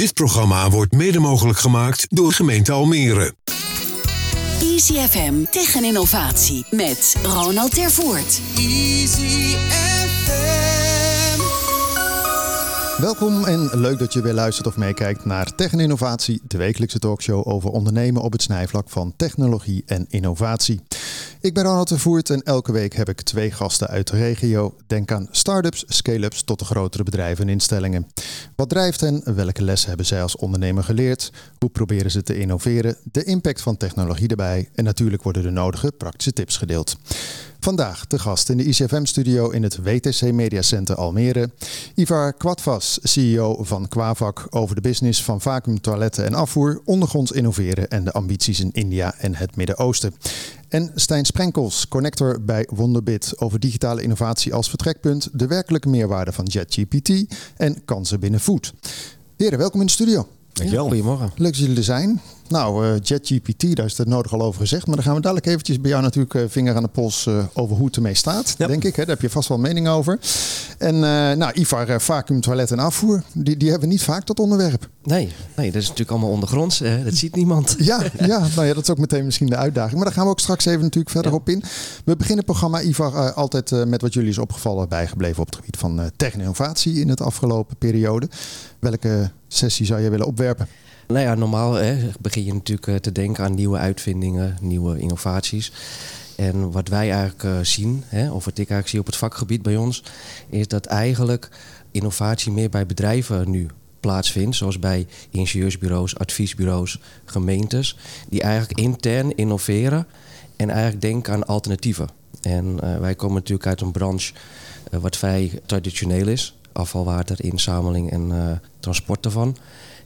Dit programma wordt mede mogelijk gemaakt door gemeente Almere. Easy FM tegen innovatie met Ronald Tervoort. Easy FM. Welkom en leuk dat je weer luistert of meekijkt naar Tech en Innovatie, de wekelijkse talkshow over ondernemen op het snijvlak van technologie en innovatie. Ik ben Ronald de Voert en elke week heb ik twee gasten uit de regio. Denk aan start-ups, scale-ups tot de grotere bedrijven en instellingen. Wat drijft hen? Welke lessen hebben zij als ondernemer geleerd? Hoe proberen ze te innoveren? De impact van technologie erbij en natuurlijk worden de nodige praktische tips gedeeld. Vandaag de gast in de ICFM-studio in het WTC Media Center Almere. Ivar Kwadvas, CEO van Quavac, over de business van vacuüm toiletten en afvoer, ondergronds innoveren en de ambities in India en het Midden-Oosten. En Stijn Sprenkels, connector bij Wonderbit, over digitale innovatie als vertrekpunt, de werkelijke meerwaarde van JetGPT en kansen binnen food. Heren, welkom in de studio. Dankjewel. Goedemorgen. Leuk dat jullie er zijn. Nou, uh, JetGPT, daar is het nodig al over gezegd. Maar dan gaan we dadelijk eventjes bij jou natuurlijk uh, vinger aan de pols uh, over hoe het ermee staat. Ja. Denk ik. Hè? Daar heb je vast wel mening over. En nou, Ivar, vacuüm, toilet en afvoer. Die, die hebben we niet vaak tot onderwerp. Nee, nee, dat is natuurlijk allemaal ondergronds. dat ziet niemand. Ja, ja, nou ja, dat is ook meteen misschien de uitdaging. Maar daar gaan we ook straks even natuurlijk verder Ja. op in. We beginnen het programma, Ivar, altijd met wat jullie is opgevallen bijgebleven op het gebied van tech en innovatie in het afgelopen periode. Welke sessie zou je willen opwerpen? Nou ja, normaal hè, begin je natuurlijk eh, te denken aan nieuwe uitvindingen, nieuwe innovaties. En wat wij eigenlijk eh, zien, hè, of wat ik eigenlijk zie op het vakgebied bij ons, is dat eigenlijk innovatie meer bij bedrijven nu plaatsvindt, zoals bij ingenieursbureaus, adviesbureaus, gemeentes, die eigenlijk intern innoveren en eigenlijk denken aan alternatieven. En eh, wij komen natuurlijk uit een branche wat vrij traditioneel is, afvalwater, inzameling en eh, transport daarvan.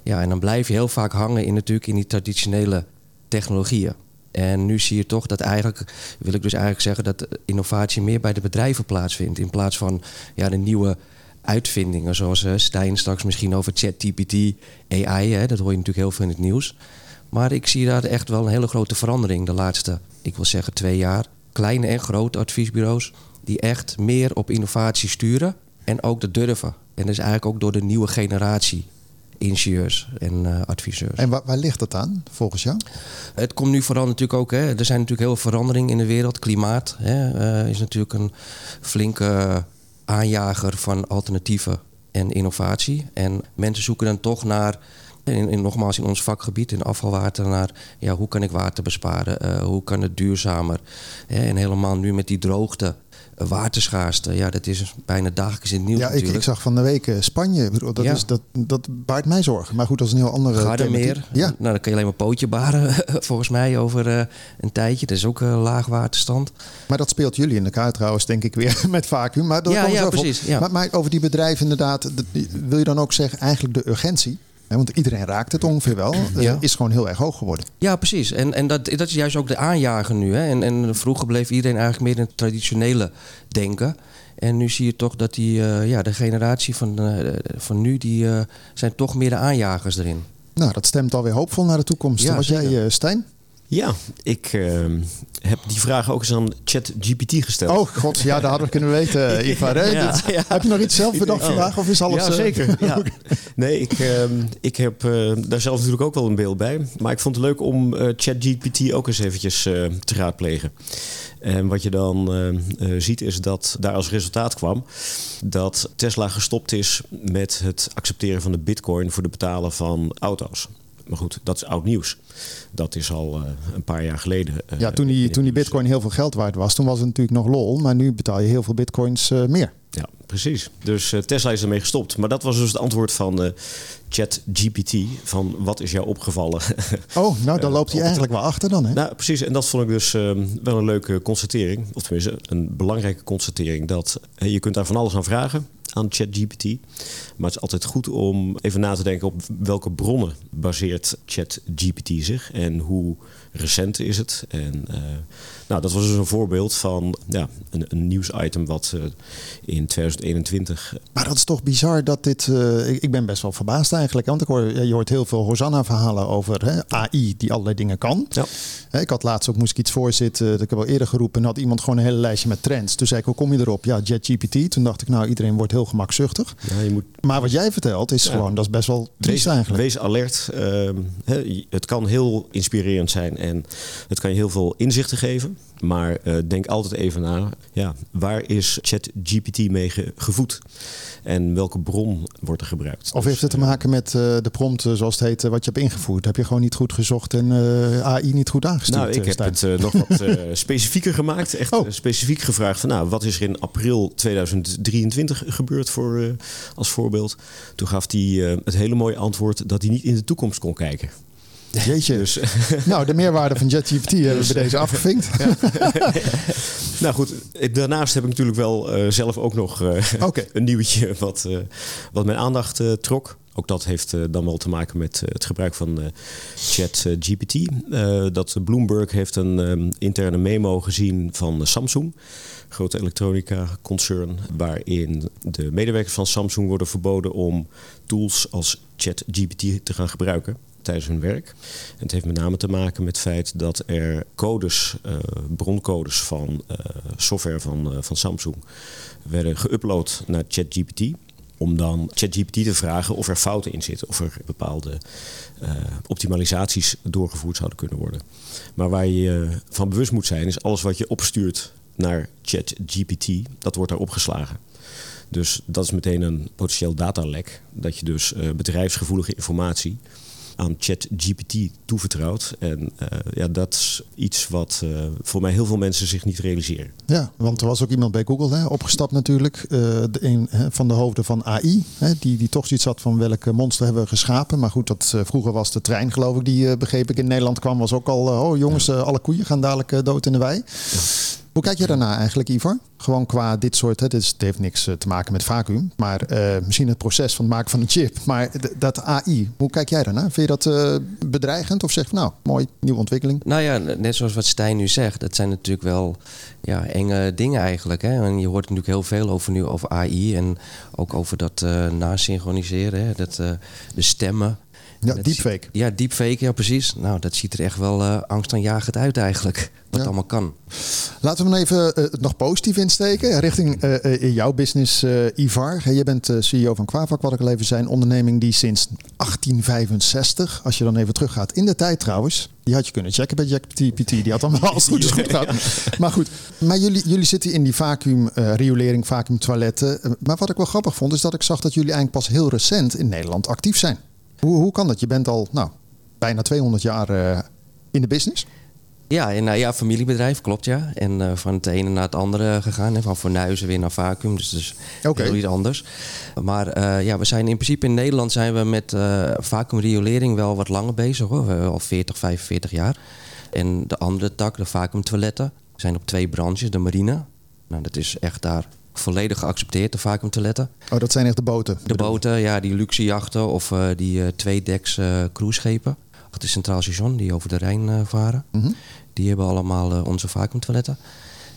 Ja, en dan blijf je heel vaak hangen in, natuurlijk in die traditionele technologieën. En nu zie je toch dat eigenlijk, wil ik dus eigenlijk zeggen, dat innovatie meer bij de bedrijven plaatsvindt. In plaats van ja, de nieuwe uitvindingen, zoals eh, Stijn straks misschien over ChatGPT, AI, hè, dat hoor je natuurlijk heel veel in het nieuws. Maar ik zie daar echt wel een hele grote verandering de laatste, ik wil zeggen twee jaar. Kleine en grote adviesbureaus die echt meer op innovatie sturen en ook dat durven. En dat is eigenlijk ook door de nieuwe generatie ingenieurs en eh, adviseurs. En waar, waar ligt dat aan, volgens jou? Het komt nu vooral natuurlijk ook, hè, er zijn natuurlijk heel veel veranderingen in de wereld. Klimaat hè, eh, is natuurlijk een flinke aanjager van alternatieven en innovatie. En mensen zoeken dan toch naar, in, nogmaals in ons vakgebied, in afvalwater, naar ja, hoe kan ik water besparen? Eh, hoe kan het duurzamer? Hè, en helemaal nu met die droogte. eh, Waterschaarste, ja, dat is bijna dagelijks in het nieuws Ja, ik, zag van de week eh, Spanje. Dat, Ja. is, dat, dat baart mij zorgen. Maar goed, dat is een heel andere Gardermeer. Ja, Nou, dan kan je alleen maar pootje baren, volgens mij, over een tijdje. Dat is ook een laagwaterstand. maar dat speelt jullie in elkaar trouwens, denk ik weer, met vacuüm. Maar, dat Ja, precies, ja. Maar, maar over die bedrijven inderdaad, dat- wil je dan ook zeggen eigenlijk de urgentie? Want iedereen raakt het ongeveer wel. eh, Ja. is gewoon heel erg hoog geworden. Ja, precies. En, en dat, dat is juist ook de aanjager nu. Hè. En, en vroeger bleef iedereen eigenlijk meer in het traditionele denken. En nu zie je toch dat die, eh, ja, de generatie van, eh, van nu, die eh, zijn toch meer de aanjagers erin. Nou, dat stemt alweer hoopvol naar de toekomst. Ja, Was jij, eh, Stijn? Ja, ik eh, heb die vraag ook eens aan ChatGPT gesteld. Oh god, ja, dat hadden we kunnen weten, Ivar. hè? Ja, Dit- ja. Heb je nog iets zelf bedacht Oh. vandaag? Of is alles... ja, eh, zeker. Ja. Nee, ik, ehm, ik heb eh, daar zelf natuurlijk ook wel een beeld bij. Maar ik vond het leuk om eh, ChatGPT ook eens eventjes te raadplegen. En wat je dan ziet is dat daar als resultaat kwam dat Tesla gestopt is met het accepteren van de bitcoin voor het betalen van auto's. Maar goed, dat is oud nieuws. Dat is al eh, een paar jaar geleden. eh, Ja, toen die, toen die bitcoin heel veel geld waard was, toen was het natuurlijk nog lol. Maar nu betaal je heel veel bitcoins eh, meer. Ja, precies. Dus Tesla is ermee gestopt. Maar dat was dus het antwoord van ChatGPT. Van wat is jou opgevallen? Oh, nou dan loopt hij eigenlijk wel achter dan, hè? nou, precies. En dat vond ik dus eh, wel een leuke constatering. Of tenminste, een belangrijke constatering. Dat je kunt daar van alles aan vragen aan ChatGPT. Maar het is altijd goed om even na te denken op welke bronnen baseert ChatGPT zich en hoe recent is het. En eh, nou, dat was dus een voorbeeld van ja, een, een nieuwsitem wat eh, in 2021 Maar dat is toch bizar dat dit... eh, ik, ik ben best wel verbaasd eigenlijk. Want ik hoor, je hoort heel veel Hosanna-verhalen over hè, AI die allerlei dingen kan. Ja. Hè, Ik had laatst ook, moest ik iets voorzitten. Dat ik heb al eerder geroepen. En had iemand gewoon een hele lijstje met trends. Toen zei ik, hoe kom je erop? Ja, JetGPT. Toen dacht ik, nou, iedereen wordt heel gemakzuchtig. Ja, je moet Maar wat jij vertelt is Ja. gewoon, dat is best wel triest Wees, eigenlijk. wees alert. Ehm, het kan heel inspirerend zijn en het kan je heel veel inzichten geven. Maar eh, denk altijd even na, ja, waar is ChatGPT mee ge- gevoed? En welke bron wordt er gebruikt? Of Dus, heeft het te eh, maken met eh, de prompt, zoals het heet, wat je hebt ingevoerd? Heb je gewoon niet goed gezocht en AI niet goed aangestuurd? Nou, ik heb het nog wat specifieker gemaakt. Echt Oh. specifiek gevraagd van, nou, wat is er in april 2023 gebeurd voor, als voorbeeld? Toen gaf hij het hele mooie antwoord dat hij niet in de toekomst kon kijken. Jeetje. Dus, Nou, de meerwaarde van ChatGPT hebben we bij deze afgevinkt. nou goed, eh, daarnaast heb ik natuurlijk wel eh, zelf ook nog eh, een nieuwtje wat, eh, wat mijn aandacht eh, trok. Ook dat heeft eh, dan wel te maken met eh, het gebruik van eh ChatGPT. Eh, dat Bloomberg heeft een eh, interne memo gezien van eh, Samsung, grote elektronica concern, waarin de medewerkers van Samsung worden verboden om tools als ChatGPT te gaan gebruiken tijdens hun werk. En het heeft met name te maken met het feit dat er codes, eh, broncodes van eh, software van, eh, van Samsung werden geüpload naar ChatGPT. Om dan ChatGPT te vragen of er fouten in zitten. Of er bepaalde optimalisaties doorgevoerd zouden kunnen worden. Maar waar je van bewust moet zijn, is alles wat je opstuurt naar ChatGPT, dat wordt daar opgeslagen. Dus dat is meteen een potentieel datalek. Dat je dus bedrijfsgevoelige informatie aan ChatGPT toevertrouwt. En eh, ja, dat is iets wat eh, voor mij heel veel mensen zich niet realiseren. Ja, want er was ook iemand bij Google hè, opgestapt natuurlijk. eh, de een hè, van de hoofden van AI. Hè, die, die toch zoiets had van welke monster hebben we geschapen. Maar goed, dat, vroeger was de trein geloof ik die begreep ik in Nederland kwam. Was ook al, oh jongens, alle koeien gaan dadelijk dood in de wei. Hoe kijk je daarna eigenlijk, Ivar? Gewoon qua dit soort, hè, dit het heeft niks eh, te maken met vacuüm. Maar eh, misschien het proces van het maken van een chip. Maar dat AI, hoe kijk jij daarna? Vind je dat eh, bedreigend? Of zeg je nou, mooi, nieuwe ontwikkeling? Nou ja, net zoals wat Stijn nu zegt, dat zijn natuurlijk wel ja, enge dingen eigenlijk. Hè? En je hoort natuurlijk heel veel over nu over AI en ook over dat nasynchroniseren, hè? Dat, de stemmen. Ja, Dat deepfake. Ja, deepfake, ja precies. Nou, dat ziet er echt wel eh angstaanjagend uit eigenlijk, wat Ja. allemaal kan. Laten we hem even eh, nog positief insteken. Richting eh, in jouw business, Ivar. Je bent CEO van Quavak, wat ik al even zei. Een onderneming die sinds 1865, als je dan even teruggaat in de tijd trouwens. Die had je kunnen checken bij JackPT. Die had als het goed is goed gehad. Maar goed, maar jullie, jullie zitten in die vacuüm eh, riolering, vacuüm toiletten. Eh, Maar wat ik wel grappig vond, is dat ik zag dat jullie eigenlijk pas heel recent in Nederland actief zijn. Hoe, hoe kan dat? Je bent al nou, bijna 200 jaar eh, in de business. Ja, en, nou ja, familiebedrijf, klopt ja. En eh, van het ene naar het andere gegaan. Hè. Van fornuizen weer naar vacuüm. Dus, dus Oké. heel iets anders. Maar eh, ja, we zijn in principe in Nederland zijn we met eh vacuümriolering wel wat langer bezig hoor. Al 40, 45 jaar. En de andere tak, de vacuümtoiletten, zijn op twee branches. De marine, nou dat is echt daar volledig geaccepteerd, de vacuümtoiletten. Oh, dat zijn echt de boten. De boten, ja, die luxe jachten of eh, die eh tweedeks eh cruiseschepen. Achter Centraal Station, die over de Rijn varen. Mhm. Die hebben allemaal onze vacuümtoiletten.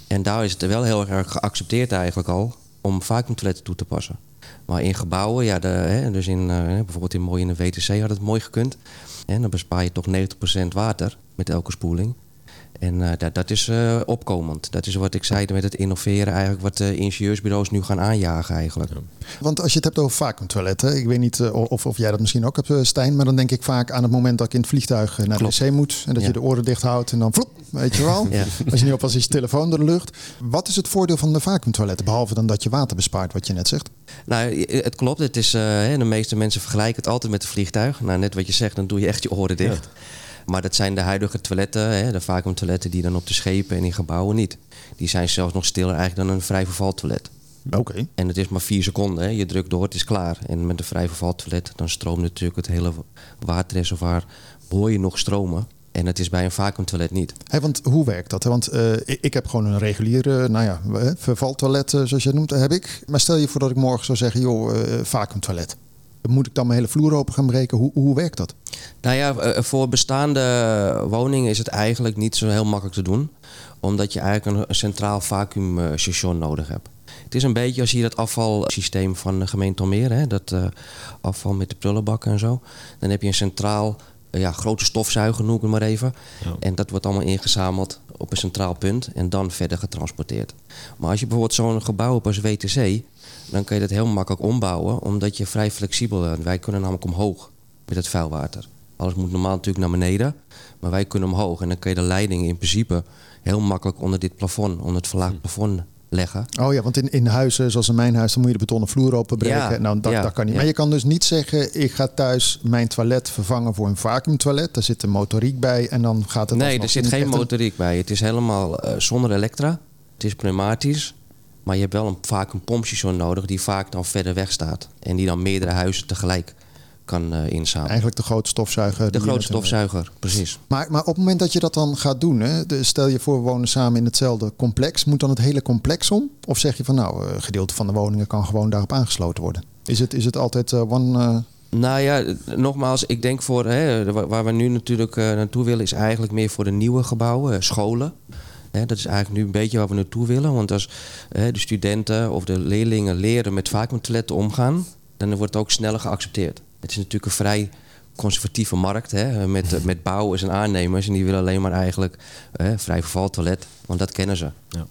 En daar is het wel heel erg geaccepteerd eigenlijk al om vacuümtoiletten toe te passen. Maar in gebouwen, ja, de, hè, dus in, bijvoorbeeld in mooi in de WTC had het mooi gekund. En dan bespaar je toch 90% water met elke spoeling. En eh, dat, dat is eh, opkomend. Dat is wat ik zei met het innoveren, eigenlijk wat de ingenieursbureaus nu gaan aanjagen eigenlijk. Want als je het hebt over vacuümtoiletten, ik weet niet eh, of, of jij dat misschien ook hebt, Stijn, maar dan denk ik vaak aan het moment dat ik in het vliegtuig naar Klopt. de wc moet en dat Ja. je de oren dicht houdt en dan vloep, weet je wel. Ja. Als je niet oppast is je telefoon door de lucht. Wat is het voordeel van de vacuümtoiletten, behalve dan dat je water bespaart, wat je net zegt? Nou, het klopt. Het is, eh, hè, de meeste mensen vergelijken het altijd met een vliegtuig. Nou, net wat je zegt, dan doe je echt je oren dicht. Maar dat zijn de huidige toiletten, hè, de vacuümtoiletten die dan op de schepen en in gebouwen niet. Die zijn zelfs nog stiller eigenlijk dan een vrij vervaltoilet. Oké. En het is maar vier seconden. Hè. Je drukt door, het is klaar. En met een vrij vervaltoilet, dan stroomt natuurlijk het hele waterreservoir, hoor je nog stromen. En dat is bij een vacuümtoilet niet. Hey, want hoe werkt dat? Want eh, ik, heb gewoon een reguliere, nou ja, eh, vervaltoilet, eh, zoals je het noemt, heb ik. Maar stel je voor dat ik morgen zou zeggen, joh, eh vacuümtoilet. Moet ik dan mijn hele vloer open gaan breken? Hoe, hoe werkt dat? Nou ja, eh, voor bestaande woningen is het eigenlijk niet zo heel makkelijk te doen. Omdat je eigenlijk een, centraal vacuümstation nodig hebt. Het is een beetje als je dat afvalsysteem van de gemeente Almere, hè, dat eh, afval met de prullenbakken en zo. Dan heb je een centraal, eh, ja, grote stofzuiger noem ik het maar even. Ja. En dat wordt allemaal ingezameld op een centraal punt en dan verder getransporteerd. Maar als je bijvoorbeeld zo'n gebouw hebt als WTC, dan kun je dat heel makkelijk ombouwen, omdat je vrij flexibel bent. Wij kunnen namelijk omhoog met het vuilwater. Alles moet normaal natuurlijk naar beneden, maar wij kunnen omhoog. En dan kun je de leiding in principe heel makkelijk onder dit plafond, onder het verlaagd plafond leggen. Oh ja, want in, in huizen zoals in mijn huis, dan moet je de betonnen vloer openbreken. Ja, nou, dat, ja, dat kan niet. ja. Maar je kan dus niet zeggen, ik ga thuis mijn toilet vervangen voor een vacuumtoilet. Daar zit een motoriek bij en dan gaat het Nee, er zit geen een- motoriek bij. Het is helemaal eh, zonder elektra. Het is pneumatisch. Maar je hebt wel een, vaak een pompstation nodig die vaak dan verder weg staat. En die dan meerdere huizen tegelijk kan eh, inzamelen. Eigenlijk de grote stofzuiger. De grote stofzuiger, precies. Maar, maar op het moment dat je dat dan gaat doen, hè, stel je voor we wonen samen in hetzelfde complex, moet dan het hele complex om? Of zeg je van nou, een gedeelte van de woningen kan gewoon daarop aangesloten worden? Is het, is het altijd eh, one... eh, Nou ja, eh, nogmaals, ik denk voor hè, waar we nu natuurlijk eh, naartoe willen, is eigenlijk meer voor de nieuwe gebouwen, eh, scholen. Dat is eigenlijk nu een beetje waar we naartoe willen. Want als de studenten of de leerlingen leren met vacuumtoiletten omgaan, dan wordt het ook sneller geaccepteerd. Het is natuurlijk een vrij conservatieve markt hè, met, met bouwers en aannemers. En die willen alleen maar eigenlijk hè, vrij vervaltoilet, want dat kennen ze. Ja.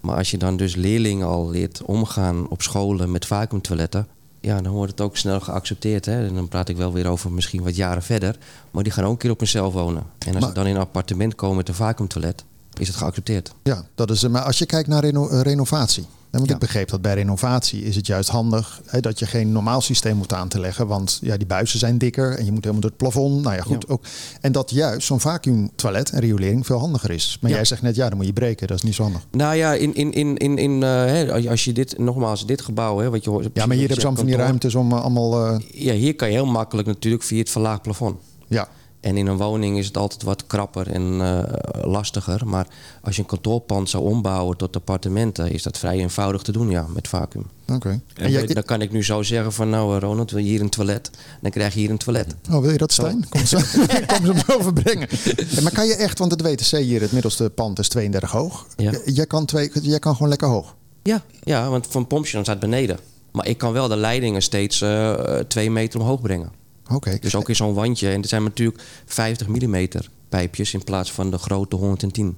Maar als je dan dus leerlingen al leert omgaan op scholen met vacuumtoiletten, ja, dan wordt het ook snel geaccepteerd. Hè? En dan praat ik wel weer over misschien wat jaren verder. Maar die gaan ook een keer op hunzelf wonen. En als Maar- ze dan in een appartement komen met een vacuumtoilet, is het geaccepteerd. ja, dat is, maar als je kijkt naar reno- eh, renovatie. Want Ja. ik begreep dat bij renovatie is het juist handig hè, dat je geen normaal systeem moet aan te leggen. Want ja, die buizen zijn dikker en je moet helemaal door het plafond. Nou ja, goed. Ja. Ook, en dat juist zo'n vacuumtoilet en riolering veel handiger is. Maar Ja. jij zegt net, ja, dan moet je breken. Dat is niet zo handig. Nou ja, in, in, in, in, in, eh, hè, als- je dit, nogmaals, dit gebouw, hè, wat je hoort. Ja, maar hier hebben ze allemaal van die ruimtes om eh, allemaal... Ja, hier kan je heel makkelijk natuurlijk via het verlaagd plafond. ja, En in een woning is het altijd wat krapper en eh, lastiger. Maar als je een kantoorpand zou ombouwen tot appartementen, is dat vrij eenvoudig te doen, ja, met vacuüm. oké. En dan kan ik nu zo zeggen van nou eh, Ronald, wil je hier een toilet? Dan krijg je hier een toilet. Oh, wil je dat, Stijn? Kom ze, kom ze hem overbrengen. Ja, maar kan je echt, want het WTC hier, het middelste pand is 32 hoog. Ja. Jij, kan twee, jij kan gewoon lekker hoog. Ja, ja want van pompje staat beneden. Maar ik kan wel de leidingen steeds eh, twee meter omhoog brengen. Oké. Dus ook in zo'n wandje. En er zijn natuurlijk 50 mm pijpjes in plaats van de grote 110.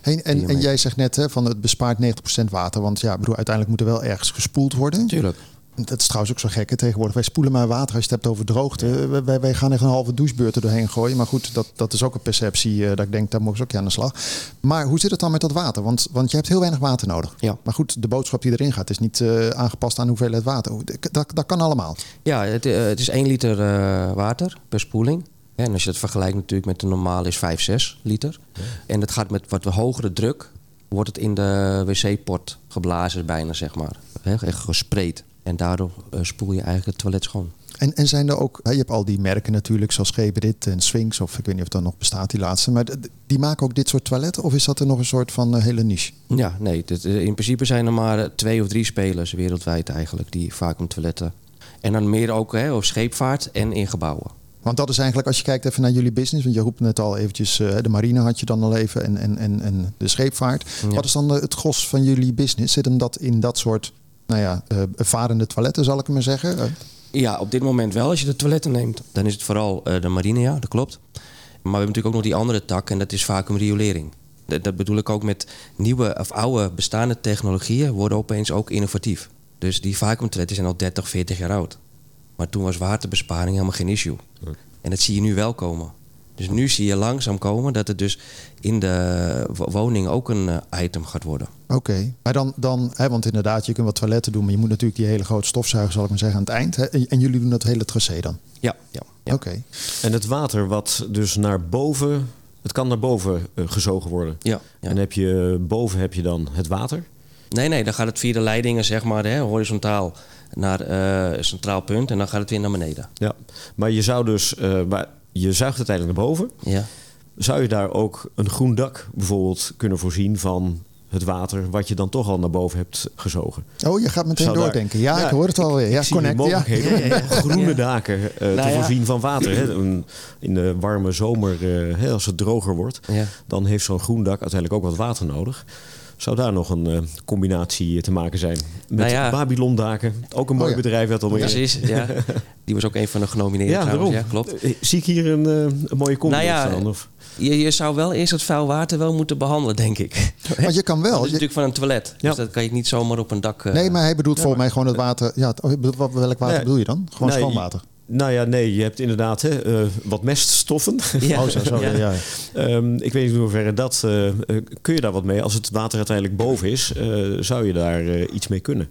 Hey, en, en jij zegt net hè, van het bespaart 90% water. Want ja, ik bedoel, uiteindelijk moet er wel ergens gespoeld worden. Tuurlijk. Dat is trouwens ook zo gek hè, tegenwoordig. Wij spoelen maar water als je het hebt over droogte. Wij- Wij, gaan echt een halve douchebeurt er doorheen gooien. Maar goed, dat, dat is ook een perceptie. eh, dat ik denk, daar mogen ze ook aan de slag. Maar hoe zit het dan met dat water? Want, want je hebt heel weinig water nodig. Ja. Maar goed, de boodschap die erin gaat is niet eh, aangepast aan hoeveelheid water. Dat, dat kan allemaal. Ja, het, eh, het is 1 liter water per spoeling. En als je dat vergelijkt natuurlijk met de normale is 5, 6 liter. En het gaat met wat hogere druk, wordt het in de wc-pot geblazen bijna, zeg maar. Echt gespreid. En daardoor eh, spoel je eigenlijk het toilet schoon. En, en zijn er ook, je hebt al die merken natuurlijk, zoals Geberit en Sphinx, of ik weet niet of dat nog bestaat, die laatste. Maar die maken ook dit soort toiletten? Of is dat er nog een soort van eh, hele niche? Ja, nee. dit- eh, in principe zijn er maar twee of drie spelers wereldwijd eigenlijk die vacuumtoiletten. En dan meer ook hè, op scheepvaart en in gebouwen. Want dat is eigenlijk, als je kijkt even naar jullie business, want je roept net al eventjes, de marine had je dan al even en, en, en, en de scheepvaart. Ja. Wat is dan het gros van jullie business? Zit hem dat in dat soort, nou ja, eh, varende toiletten, zal ik maar zeggen? Eh, Ja, op dit moment wel. Als je de toiletten neemt, dan is het vooral eh, de marine, ja, dat klopt. Maar we hebben natuurlijk ook nog die andere tak en dat is vacuümriolering. Dat, dat bedoel ik ook met nieuwe of oude bestaande technologieën worden opeens ook innovatief. Dus die vacuümtoiletten zijn al 30, 40 jaar oud. Maar toen was waterbesparing helemaal geen issue. En dat zie je nu wel komen. Dus nu zie je langzaam komen dat het dus in de wo- woning ook een eh, item gaat worden. Oké, maar dan, dan hè, want inderdaad, je kunt wat toiletten doen, maar je moet natuurlijk die hele grote stofzuiger, zal ik maar zeggen, aan het eind. Hè? En, jullie doen dat hele tracé dan? Ja, ja. ja. Oké. En het water wat dus naar boven, het kan naar boven eh, gezogen worden. ja, ja. En heb je, boven heb je dan het water. Nee, nee, dan gaat het via de leidingen, zeg maar, hè, horizontaal naar eh, een centraal punt en dan gaat het weer naar beneden. Ja. Maar je zou dus, eh, maar je zuigt het eigenlijk naar boven. Ja. Zou je daar ook een groen dak bijvoorbeeld kunnen voorzien van het water wat je dan toch al naar boven hebt gezogen? Oh, je gaat meteen Zou daar- doordenken. Ja, ik hoor het alweer. Ja, ik zie connect. Ja. om groene daken eh, te Nou ja. voorzien van water. Hè. In de warme zomer, eh, hè, als het droger wordt, Ja. dan heeft zo'n groen dak uiteindelijk ook wat water nodig. Zou daar nog een eh, combinatie te maken zijn? Met Nou ja. Babylon Daken, ook een mooi Oh ja. bedrijf dat al meer. Precies, ja. Die was ook een van de genomineerden Ja, trouwens. daarom. Ja, klopt. Eh, Zie ik hier een, eh, een mooie combi Nou ja, staan? Of? Je, je zou wel eerst het vuil water wel moeten behandelen, denk ik. Want je kan Dat wel. is je- natuurlijk van een toilet. Ja. Dus dat kan je niet zomaar op een dak... eh, nee, maar hij bedoelt volgens mij gewoon het water. Ja, het- bedoelt- wat- welk water Nee. bedoel je dan? Gewoon Nee, schoon water. Nou ja, nee, je hebt inderdaad hè, eh, wat meststoffen. Ja. Oh, zo, zo. Ja. Ehm, ik weet niet in hoeverre dat... eh, eh, kun je daar wat mee? Als het water uiteindelijk boven is, zou je daar iets mee kunnen?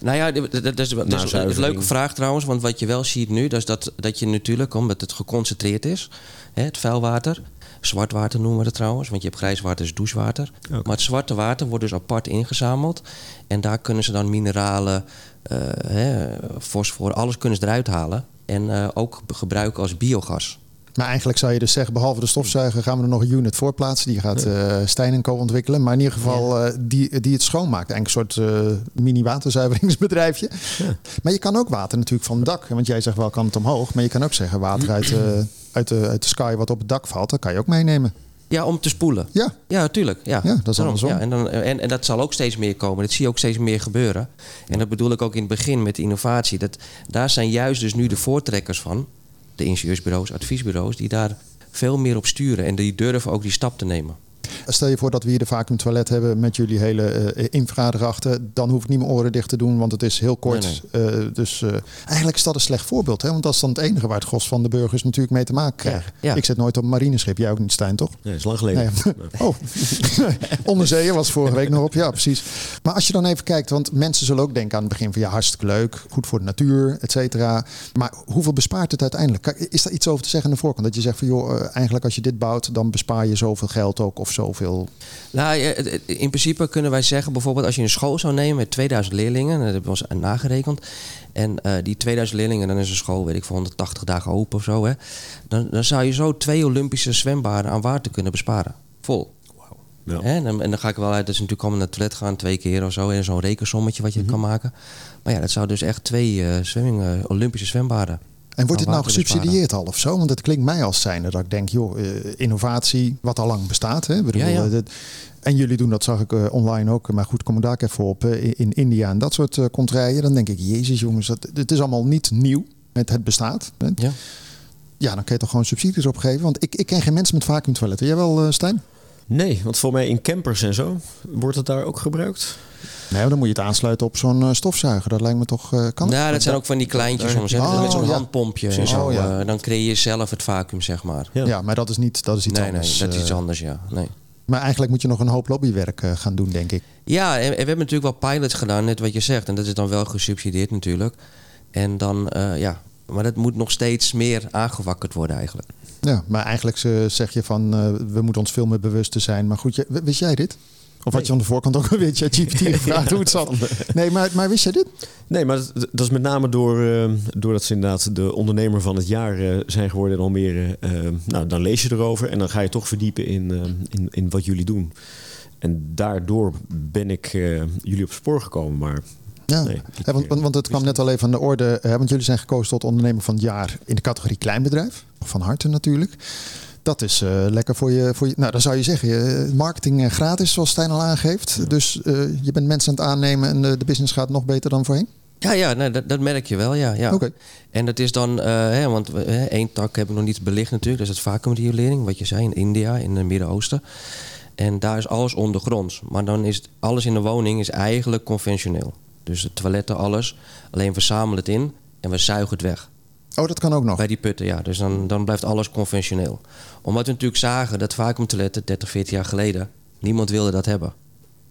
Nou ja, dat dat is, dat is een zuivering. leuke vraag trouwens. Want wat je wel ziet nu, dat is dat, dat je natuurlijk, omdat het geconcentreerd is, hè, het vuilwater. Zwart water noemen we het trouwens, want je hebt grijs water is douchewater. Oké. Maar het zwarte water wordt dus apart ingezameld. En daar kunnen ze dan mineralen, hè, fosfor, alles kunnen ze eruit halen. En eh, ook gebruiken als biogas. Maar eigenlijk zou je dus zeggen, behalve de stofzuiger gaan we er nog een unit voor plaatsen. Die gaat eh Stijn Co ontwikkelen. Maar in ieder geval eh, die, die het schoonmaakt. Eigenlijk een soort eh, mini waterzuiveringsbedrijfje. Maar je kan ook water natuurlijk van het dak. Want jij zegt wel kan het omhoog. Maar je kan ook zeggen water uit, eh, uit, de, uit de sky wat op het dak valt. Dat kan je ook meenemen. Ja, om te spoelen. Ja, Ja, natuurlijk. Ja, Ja, dat is andersom. Ja, en, dan, en, en dat zal ook steeds meer komen. Dat zie je ook steeds meer gebeuren. En dat bedoel ik ook in het begin met de innovatie. Dat, daar zijn juist dus nu de voortrekkers van. De ingenieursbureaus, adviesbureaus. Die daar veel meer op sturen. En die durven ook die stap te nemen. Stel je voor dat we hier de vacuüm toilet hebben met jullie hele eh infra erachter. Dan hoef ik niet mijn oren dicht te doen, want het is heel kort. Nee, Eh, dus eh, eigenlijk is dat een slecht voorbeeld. Hè? Want dat is dan het enige waar het gros van de burgers natuurlijk mee te maken krijgen. Ja, ja. Ik zit nooit op een marineschip. Jij ook niet, Stijn, toch? Nee, dat is lang geleden. Nee. Oh, onderzeeër was vorige week nog op. Ja, precies. Maar als je dan even kijkt, want mensen zullen ook denken aan het begin van ja, hartstikke leuk, goed voor de natuur, et cetera. Maar hoeveel bespaart het uiteindelijk? Is daar iets over te zeggen aan de voorkant? Dat je zegt van joh, eigenlijk als je dit bouwt, dan bespaar je zoveel geld ook of zoveel. Nou, in principe kunnen wij zeggen, bijvoorbeeld als je een school zou nemen met 2000 leerlingen, dat hebben we ons nagerekend. En eh, die 2000 leerlingen, dan is een school, weet ik, voor 180 dagen open of zo. Hè, dan, dan zou je zo twee Olympische zwembaden aan water kunnen besparen. Vol. Ja. En, dan, en dan ga ik wel uit dat ze natuurlijk allemaal naar het toilet gaan twee keer of zo. En zo'n rekensommetje wat je kan maken. Maar ja, dat zou dus echt twee eh zwemming, eh, Olympische zwembaden. En wordt dit nou besparen. gesubsidieerd al of zo? Want het klinkt mij als zijnde dat ik denk, joh, eh, innovatie, wat al lang bestaat. Hè? Ik bedoel, Ja, ja. eh, en jullie doen dat, zag ik eh, online ook. Maar goed, kom ik daar ook even op. in- in India en dat soort uh, contraien. Dan denk ik, jezus jongens, dat, het is allemaal niet nieuw. Het, het bestaat. hè. Ja. Ja, dan kun je toch gewoon subsidies opgeven. Want ik, ik ken geen mensen met vacuümtoiletten. Jij wel, Stijn? Nee, want voor mij in campers en zo wordt het daar ook gebruikt. Nee, dan moet je het aansluiten op zo'n eh, stofzuiger. Dat lijkt me toch... eh kan Nou, dat zijn ook van die kleintjes soms. Oh, met zo'n ja. handpompje en zo. Oh, ja. eh, dan creëer je zelf het vacuüm, zeg maar. Ja. Ja, maar dat is niet dat is iets nee, anders. nee, dat is iets anders, ja. Nee. Maar eigenlijk moet je nog een hoop lobbywerk gaan doen, denk ik. Ja, en, en we hebben natuurlijk wel pilots gedaan, net wat je zegt. En dat is dan wel gesubsidieerd natuurlijk. En dan, eh, ja, maar dat moet nog steeds meer aangewakkerd worden eigenlijk. Ja, maar eigenlijk zeg je van eh, we moeten ons veel meer bewust te zijn. Maar goed, wist jij dit? Of had je aan de voorkant ook alweer ChatGPT gevraagd hoe het zat? Nee, maar, maar wist jij dit? Nee, maar dat, dat is met name door, eh, doordat ze inderdaad de ondernemer van het jaar eh, zijn geworden in Almere. eh, nou, dan lees je erover en dan ga je toch verdiepen in, eh, in, in wat jullie doen. En daardoor ben ik eh, jullie op spoor gekomen. Maar Ja, Nee, want, want, het kwam net al even aan de orde. Want jullie zijn gekozen tot ondernemer van het jaar in de categorie kleinbedrijf. Van harte natuurlijk. Dat is eh, lekker voor je, voor je. Nou, dan zou je zeggen, marketing eh, gratis, zoals Stijn al aangeeft. Dus eh, je bent mensen aan het aannemen en de, de business gaat nog beter dan voorheen. Ja, ja nee, dat, dat merk je wel, ja. ja. En dat is dan, hè, want we- hè, één tak heb ik nog niet belicht natuurlijk. Dat is het vacuümriolering, wat je zei, in India, in het Midden-Oosten. En daar is alles ondergronds. Maar dan is het, alles in de woning is eigenlijk conventioneel. Dus de toiletten, alles. Alleen we zamelen het in en we zuigen het weg. Oh, dat kan ook nog. Bij die putten, ja. Dus dan, dan blijft alles conventioneel. Omdat we natuurlijk zagen dat vacuümtoiletten 30, 40 jaar geleden... niemand wilde dat hebben.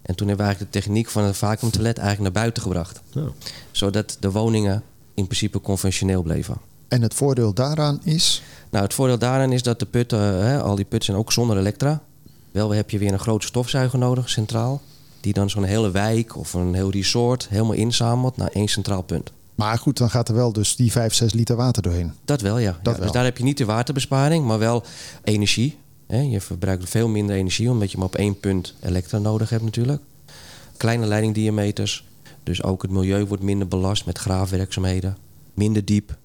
En toen hebben we eigenlijk de techniek van het vacuümtoilet eigenlijk naar buiten gebracht. nou, Zodat de woningen in principe conventioneel bleven. En het voordeel daaraan is. Nou, het voordeel daarin is dat de putten, hè, al die putten zijn ook zonder elektra. Wel heb je weer een grote stofzuiger nodig, centraal. Die dan zo'n hele wijk of een heel resort helemaal inzamelt naar één centraal punt. Maar goed, dan gaat er wel dus die 5, 6 liter water doorheen. Dat wel, ja. Dat ja wel. Dus daar heb je niet de waterbesparing, maar wel energie. Je verbruikt veel minder energie, omdat je maar op één punt elektra nodig hebt natuurlijk. Kleine leidingdiameters. Dus ook het milieu wordt minder belast met graafwerkzaamheden. Minder diep.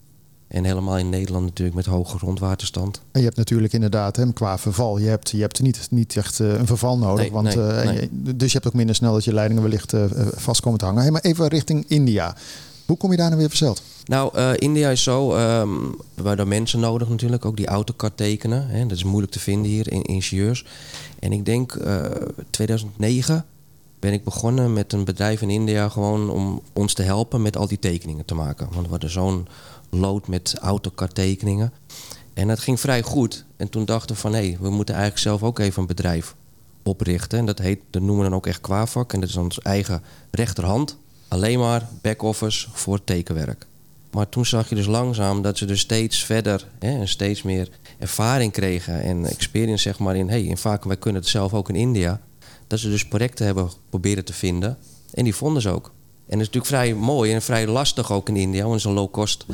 En helemaal in Nederland natuurlijk met hoge grondwaterstand. En je hebt natuurlijk inderdaad hè, qua verval, je hebt, je hebt niet, niet echt eh, een verval nodig. Nee, want, nee, eh, nee. dus je hebt ook minder snel dat je leidingen wellicht eh, vast komen te hangen. Hey, maar even richting India. Hoe kom je daar nou weer verzeld? Nou, India is zo. ehm we hebben mensen nodig natuurlijk. Ook die AutoCAD tekenen. Hè. Dat is moeilijk te vinden hier, in ingenieurs. En ik denk eh 2009 ben ik begonnen met een bedrijf in India... gewoon om ons te helpen met al die tekeningen te maken. Want we hadden zo'n lood met AutoCAD tekeningen. En dat ging vrij goed. En toen dachten we van... hé, we moeten eigenlijk zelf ook even een bedrijf oprichten. En dat, heet, dat noemen we dan ook echt Quavak. En dat is onze eigen rechterhand. Alleen maar back-office voor tekenwerk. Maar toen zag je dus langzaam dat ze dus steeds verder hè, en steeds meer ervaring kregen en experience zeg maar in, hey, in vaak wij kunnen het zelf ook in India. Dat ze dus projecten hebben proberen te vinden en die vonden ze ook. En dat is natuurlijk vrij mooi en vrij lastig ook in India, want het is een low-cost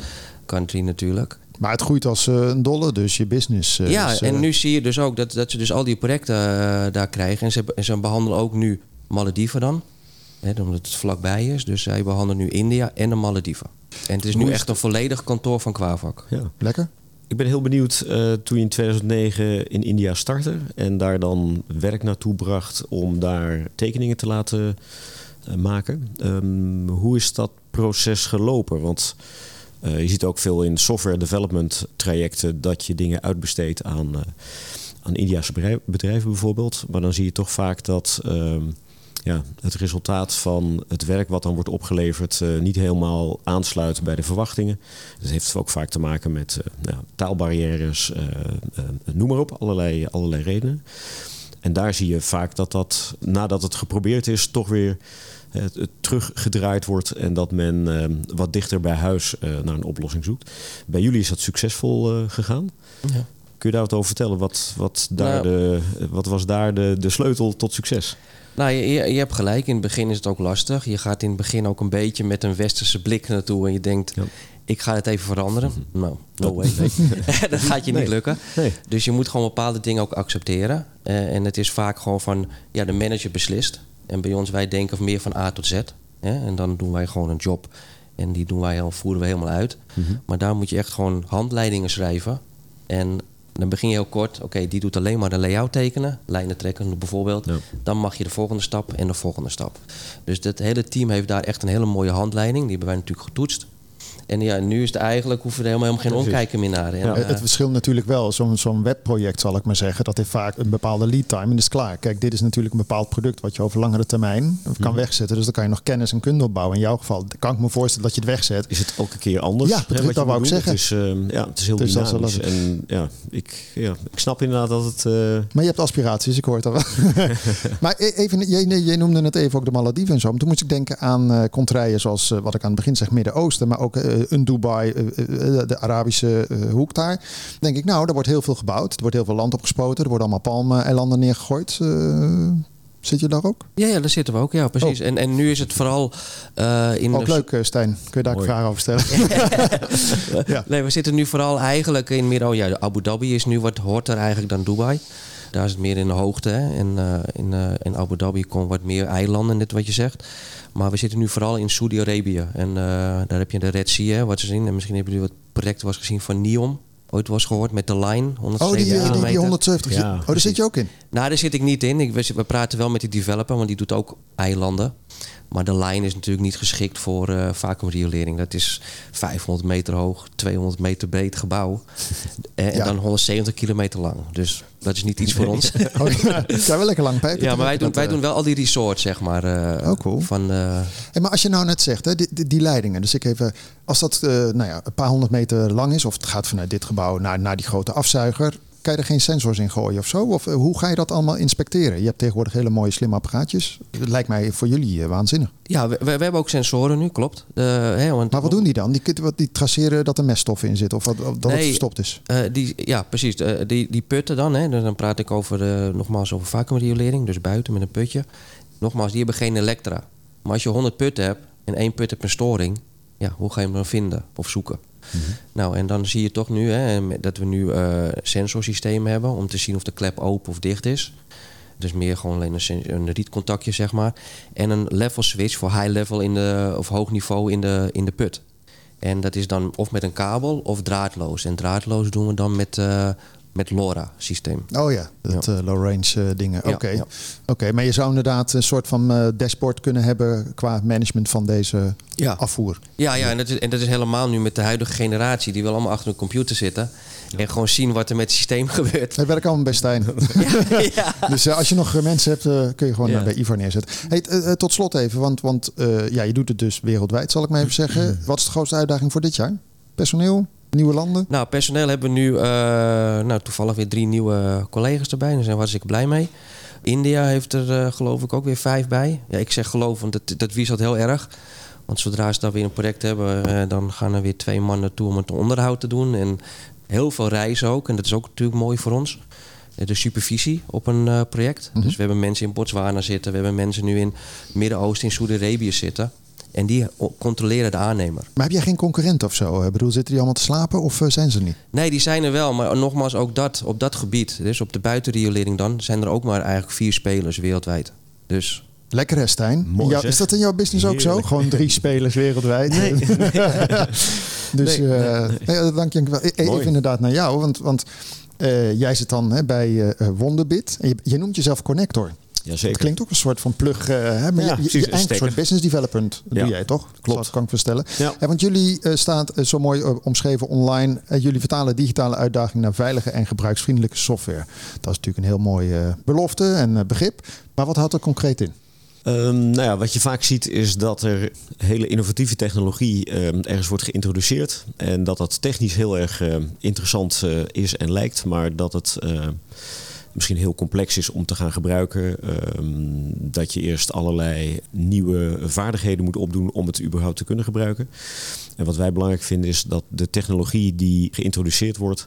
country natuurlijk. Maar het groeit als eh, een dolle, dus je business. eh, ja, is, eh, en nu zie je dus ook dat, dat ze dus al die projecten daar krijgen. En ze, en ze behandelen ook nu Malediven dan. Hè, omdat het vlakbij is. Dus zij behandelen nu India en de Malediven. En het is nu echt een volledig kantoor van Quavak. Ja. Lekker. Ik ben heel benieuwd eh, toen je in 2009 in India startte en daar dan werk naartoe bracht om daar tekeningen te laten maken. Ehm, hoe is dat proces gelopen? Want eh, je ziet ook veel in software development trajecten dat je dingen uitbesteedt aan, eh, aan Indiase bedrijven bijvoorbeeld. Maar dan zie je toch vaak dat ehm, ja, het resultaat van het werk wat dan wordt opgeleverd eh, niet helemaal aansluit bij de verwachtingen. Dat heeft ook vaak te maken met eh, nou, taalbarrières, eh, eh, noem maar op, allerlei, allerlei redenen. En daar zie je vaak dat dat, nadat het geprobeerd is, toch weer eh, teruggedraaid wordt en dat men eh, wat dichter bij huis eh, naar een oplossing zoekt. Bij jullie is dat succesvol eh, gegaan. Ja. Kun je daar wat over vertellen? Wat, wat, daar Nou. de, wat was daar de, de sleutel tot succes? Nou, je, je, hebt gelijk. In het begin is het ook lastig. Je gaat in het begin ook een beetje met een westerse blik naartoe. En je denkt, Ja. ik ga het even veranderen. Nou, no way. dat gaat je niet Nee. lukken. Nee. Dus je moet gewoon bepaalde dingen ook accepteren. Eh, en het is vaak gewoon van, ja, de manager beslist. En bij ons, wij denken meer van A tot Z. Hè? En dan doen wij gewoon een job. En die doen wij, voeren we helemaal uit. Mhm. Maar daar moet je echt gewoon handleidingen schrijven. En dan begin je heel kort. Oké, die doet alleen maar de layout tekenen. Lijnen trekken bijvoorbeeld. Ja. Dan mag je de volgende stap en de volgende stap. Dus het hele team heeft daar echt een hele mooie handleiding. Die hebben wij natuurlijk getoetst. En ja, nu is het eigenlijk, hoeven we er helemaal, helemaal geen omkijken meer naar. En, Ja. Het verschilt natuurlijk wel. Zo'n zo'n webproject, zal ik maar zeggen, dat heeft vaak een bepaalde lead time en is klaar. Kijk, dit is natuurlijk een bepaald product wat je over langere termijn kan wegzetten. Dus dan kan je nog kennis en kunde opbouwen. In jouw geval kan ik me voorstellen dat je het wegzet. Is het elke keer anders? Ja, dat- wat je dat wou ik zeggen. Het is, eh, ja, het is heel Dus dat is dynamisch. En ja ik, ja, ik snap inderdaad dat het... eh, Maar je hebt aspiraties, ik hoor het al wel. maar e- even, jij, jij noemde het even ook de Malediven en zo. Maar toen moest ik denken aan eh contraien zoals eh, wat ik aan het begin zeg, Midden-Oosten. Maar ook een Dubai, eh, eh, de Arabische eh, hoek daar. Dan denk ik, nou, er wordt heel veel gebouwd. Er wordt heel veel land opgespoten. Er worden allemaal palmeilanden neergegooid. Eh, zit je daar ook? Ja, ja, daar zitten we ook. Ja, precies. En, en nu is het vooral eh, in Ook leuk, eh, Stijn. Kun je daar een vraag over stellen? ja. Nee, we zitten nu vooral eigenlijk in meer... Oh ja, Abu Dhabi is nu wat hoort er eigenlijk dan Dubai. Daar is het meer in de hoogte. Hè? En eh, in, eh, in Abu Dhabi komen wat meer eilanden, net wat je zegt. Maar we zitten nu vooral in Saudi-Arabië. En eh, daar heb je de Red Sea, hè, wat ze zien. En misschien hebben jullie wat projecten was gezien van NEOM. Ooit was gehoord met de Line, 170 Oh, die, die, die, kilometer. 170. Ja, oh, daar zit je ook in. Nou, daar zit ik niet in. Ik, we, we praten wel met die developer, want die doet ook eilanden. Maar de lijn is natuurlijk niet geschikt voor eh vacuümriolering. Dat is 500 meter hoog, 200 meter breed gebouw. Eh, en Ja. dan 170 kilometer lang. Dus dat is niet iets voor ons. Oh, ja. Zijn wel lekker lang pijpen. ja, maar wij doen, wij eh, doen wel al die resorts, zeg maar. eh, Oh, cool. Van, Hey, maar als je nou net zegt, hè, die, die, die leidingen. Dus ik even, als dat nou ja, een paar honderd meter lang is, of het gaat vanuit dit gebouw naar, naar die grote afzuiger, kan je er geen sensors in gooien of zo? Of eh, hoe ga je dat allemaal inspecteren? Je hebt tegenwoordig hele mooie slimme apparaatjes. Het lijkt mij voor jullie eh, waanzinnig. ja, we, hebben ook sensoren nu, klopt. Eh, hè, want, Maar wat doen die dan? Die, die traceren dat er meststof in zit of wat, dat het verstopt is? Die, ja, precies. Die, die putten dan, hè, dus dan praat ik over, nogmaals over vacuümriolering, dus buiten met een putje. Nogmaals, die hebben geen elektra. Maar als je 100 putten hebt en één put heeft een storing, ja, hoe ga je hem dan vinden of zoeken? Nou, en dan zie je toch nu hè, dat we nu eh sensorsystemen hebben om te zien of de klep open of dicht is. Dus meer gewoon alleen een, een rietcontactje, zeg maar. En een level switch voor high level in de, of hoog niveau in de, in de put. En dat is dan of met een kabel of draadloos. En draadloos doen we dan met, eh, met LoRa-systeem. Oh ja, dat Ja. eh, low range eh, dingen. Ja, Oké, ja. Oké, maar je zou inderdaad een soort van eh, dashboard kunnen hebben qua management van deze Ja. afvoer. Ja, ja en, dat is, en dat is helemaal nu met de huidige generatie. Die wil allemaal achter een computer zitten. En gewoon zien wat er met het systeem gebeurt. Dat werkt allemaal best Stijn. ja, ja. Dus eh, als je nog eh, mensen hebt, eh, kun je gewoon Ja. eh, bij Ivar neerzetten. Hey, eh, tot slot even, want, want eh, ja, je doet het dus wereldwijd, zal ik maar even zeggen. Wat is de grootste uitdaging voor dit jaar? Personeel? Nieuwe landen? Nou, personeel hebben we nu eh, nou, toevallig weer drie nieuwe collega's erbij. Daar zijn we hartstikke blij mee. India heeft er eh, geloof ik ook weer vijf bij. Ja, ik zeg geloof, want dat, dat wisselt heel erg. Want zodra ze dan weer een project hebben, eh, dan gaan er weer twee man naartoe om het onderhoud te doen. En heel veel reizen ook. En dat is ook natuurlijk mooi voor ons. De supervisie op een project. Dus we hebben mensen in Botswana zitten. We hebben mensen nu in Midden-Oosten, in Saudi-Arabië zitten. En die controleren de aannemer. Maar heb jij geen concurrent of zo? Ik bedoel, zitten die allemaal te slapen of eh, zijn ze er niet? Nee, die zijn er wel. Maar nogmaals, ook dat, op dat gebied, dus op de buitenriolering dan, zijn er ook maar eigenlijk vier spelers wereldwijd. Dus Lekker hè, Stijn? Mooi, In jou- zeg. is dat in jouw business ook zo? Gewoon drie spelers wereldwijd? dus Nee, eh, nee. nee, dank je wel. Even Mooi. inderdaad naar jou, want, want eh, jij zit dan hè, bij Wonderbit. En je, je noemt jezelf connector. Jazeker. Het klinkt ook een soort van plug. eh, hè, maar Ja, je, je, precies, je een soort business development doe jij toch? klopt. Dat kan ik voorstellen. Ja. Ja, want jullie eh, staat eh, zo mooi omschreven online. jullie vertalen digitale uitdaging naar veilige en gebruiksvriendelijke software. Dat is natuurlijk een heel mooie belofte en begrip. Maar wat houdt er concreet in? Ehm, nou ja, wat je vaak ziet is dat er hele innovatieve technologie ehm, ergens wordt geïntroduceerd. En dat dat technisch heel erg ehm, interessant is en lijkt, maar dat het eh, misschien heel complex is om te gaan gebruiken. Ehm, dat je eerst allerlei nieuwe vaardigheden moet opdoen om het überhaupt te kunnen gebruiken. En wat wij belangrijk vinden is dat de technologie die geïntroduceerd wordt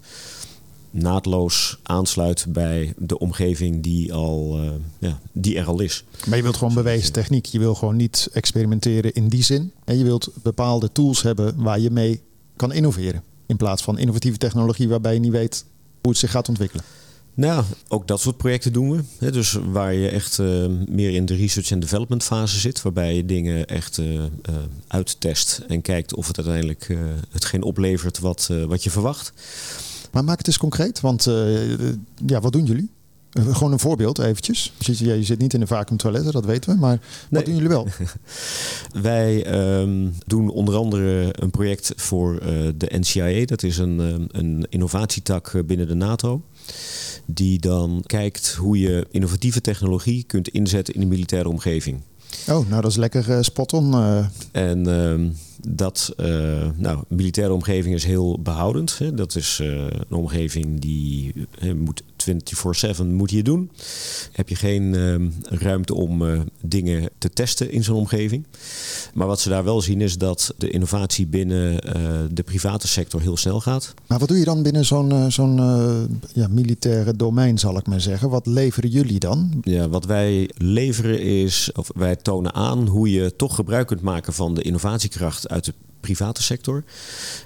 naadloos aansluit bij de omgeving die, al, eh, ja, die er al is. Maar je wilt gewoon bewezen techniek. Je wil gewoon niet experimenteren in die zin. En je wilt bepaalde tools hebben waar je mee kan innoveren. In plaats van innovatieve technologie waarbij je niet weet hoe het zich gaat ontwikkelen. Nou, ook dat soort projecten doen we. Dus waar je echt eh, meer in de research en development fase zit, waarbij je dingen echt eh, eh, uittest en kijkt of het uiteindelijk eh, hetgeen oplevert wat, wat je verwacht. Maar maak het eens concreet. Want ja, wat doen jullie? Gewoon een voorbeeld eventjes. Je zit, ja, je zit niet in een vacuumtoiletten, dat weten we. Maar Nee. wat doen jullie wel? Wij ehm, doen onder andere een project voor de NCIA. Dat is een, een innovatietak binnen de NATO. Die dan kijkt hoe je innovatieve technologie kunt inzetten in de militaire omgeving. Oh, nou dat is lekker eh, spot-on. eh. En ehm, dat, eh, nou, militaire omgeving is heel behoudend. Hè. Dat is een omgeving die moet 24/7 moet je doen. Heb je geen ehm, ruimte om eh, dingen te testen in zo'n omgeving. Maar wat ze daar wel zien is dat de innovatie binnen eh, de private sector heel snel gaat. Maar wat doe je dan binnen zo'n eh, zo'n ja, militaire domein, zal ik maar zeggen? Wat leveren jullie dan? Ja, wat wij leveren is, of wij tonen aan hoe je toch gebruik kunt maken van de innovatiekracht uit de private sector.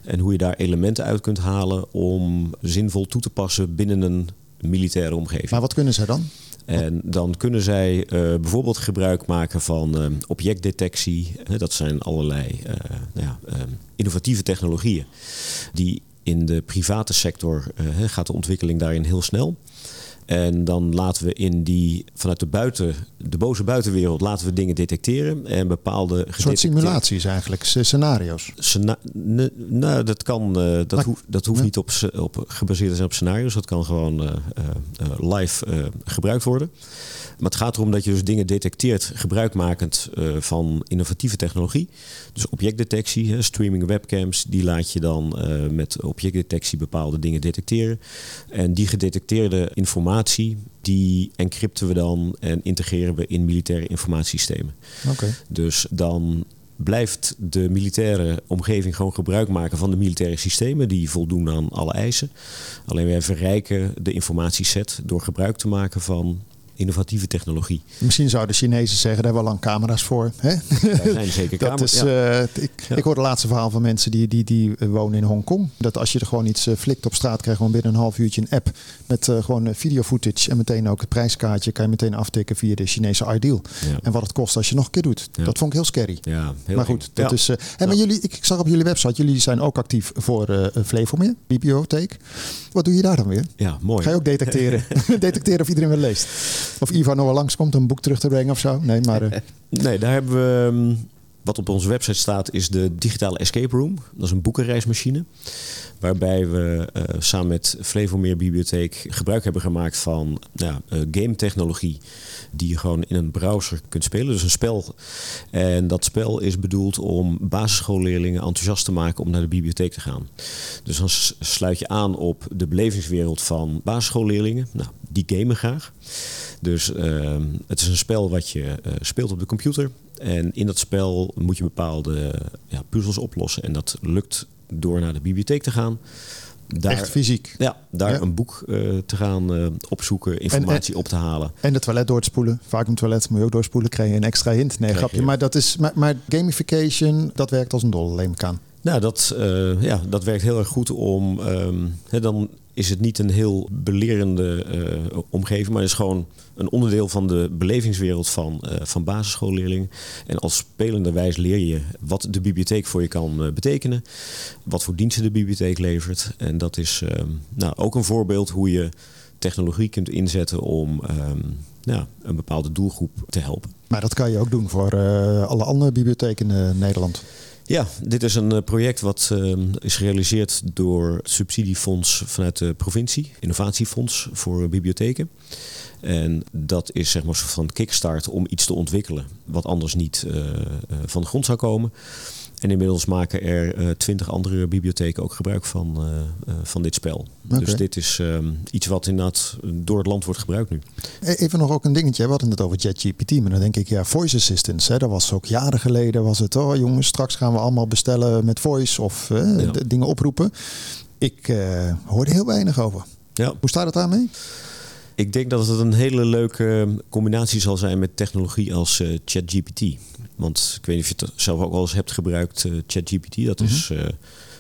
En hoe je daar elementen uit kunt halen om zinvol toe te passen binnen een militaire omgeving. Maar wat kunnen zij dan? En dan kunnen zij eh, bijvoorbeeld gebruik maken van eh, objectdetectie. Dat zijn allerlei eh, nou ja, innovatieve technologieën. Die in de private sector gaat de ontwikkeling daarin heel snel. En dan laten we in die, vanuit de buiten, de boze buitenwereld, laten we dingen detecteren. En bepaalde Een soort simulaties eigenlijk, scenario's. Scena- ne- nou, dat kan. eh, dat, hoeft, dat hoeft niet op, op gebaseerd te zijn op scenario's. Dat kan gewoon eh, eh, live gebruikt worden. Maar het gaat erom dat je dus dingen detecteert, gebruikmakend eh, van innovatieve technologie. Dus objectdetectie, streaming webcams, die laat je dan eh, met objectdetectie bepaalde dingen detecteren. En die gedetecteerde informatie, die encrypten we dan en integreren we in militaire informatiesystemen. Oké. Dus dan blijft de militaire omgeving gewoon gebruik maken van de militaire systemen die voldoen aan alle eisen. Alleen wij verrijken de informatieset door gebruik te maken van innovatieve technologie. Misschien zouden Chinezen zeggen, daar hebben we al lang camera's voor. Hè? Daar zijn zeker Dat camera's. is, eh, ik, Ja. ik hoorde het laatste verhaal van mensen die, die, die eh, wonen in Hongkong. Dat als je er gewoon iets eh, flikt op straat, krijg je gewoon binnen een half uurtje een app met gewoon video footage en meteen ook het prijskaartje kan je meteen aftikken via de Chinese Ideal. Ja. En wat het kost als je nog een keer doet. Ja. Dat vond ik heel scary. Ja, heel maar eng. goed, dat is. maar jullie, ik, zag op jullie website, jullie zijn ook actief voor Flevomeer, bibliotheek. Wat doe je daar dan weer? Ja, mooi. Ga je ook detecteren? detecteren of iedereen wel leest? Of Ivan nog wel langskomt om een boek terug te brengen of zo? Nee, maar eh, Nee, daar hebben we. ehm, Wat op onze website staat is de digitale escape room. Dat is een boekenreismachine. Waarbij we eh, samen met Flevomeer Bibliotheek gebruik hebben gemaakt van ja, eh, game technologie. Die je gewoon in een browser kunt spelen. Dus een spel. En dat spel is bedoeld om basisschoolleerlingen enthousiast te maken om naar de bibliotheek te gaan. Dus dan sluit je aan op de belevingswereld van basisschoolleerlingen. Nou, die gamen graag. Dus ehm, het is een spel wat je eh, speelt op de computer. En in dat spel moet je bepaalde ja, puzzels oplossen. En dat lukt door naar de bibliotheek te gaan. Daar, echt fysiek. Ja, daar Ja. een boek eh, te gaan eh, opzoeken, informatie op te halen. En de toilet door te spoelen. Vaak een toilet moet je ook doorspoelen. Krijg je een extra hint. Nee, grapje. je. Maar, dat is, maar, maar gamification, dat werkt als een dolle, neem ik aan. Nou, dat, eh, ja, dat werkt heel erg goed om. ehm, dan is het niet een heel belerende eh, omgeving, maar is gewoon een onderdeel van de belevingswereld van, eh, van basisschoolleerlingen. En als spelende wijze leer je wat de bibliotheek voor je kan eh, betekenen, wat voor diensten de bibliotheek levert. En dat is nou, ook een voorbeeld hoe je technologie kunt inzetten om nou, een bepaalde doelgroep te helpen. Maar dat kan je ook doen voor alle andere bibliotheken in Nederland. Ja, dit is een eh, project wat eh, is gerealiseerd door het subsidiefonds vanuit de provincie, Innovatiefonds voor bibliotheken. En dat is zeg maar soort van kickstart om iets te ontwikkelen wat anders niet eh, eh, van de grond zou komen. En inmiddels maken er twintig andere bibliotheken ook gebruik van, eh, eh, van dit spel. Dus dit is eh, iets wat inderdaad door het land wordt gebruikt nu. E- Even nog ook een dingetje. We hadden het over ChatGPT. Maar dan denk ik, ja, voice assistants. Hè, dat was ook jaren geleden. Was het, oh jongens, straks gaan we allemaal bestellen met voice of eh, Ja. dingen oproepen. Ik eh, hoorde heel weinig over. Ja. Hoe staat het daarmee? Ik denk dat het een hele leuke combinatie zal zijn met technologie als eh, ChatGPT. Want ik weet niet of je het zelf ook wel eens hebt gebruikt, eh, ChatGPT. Dat is, eh,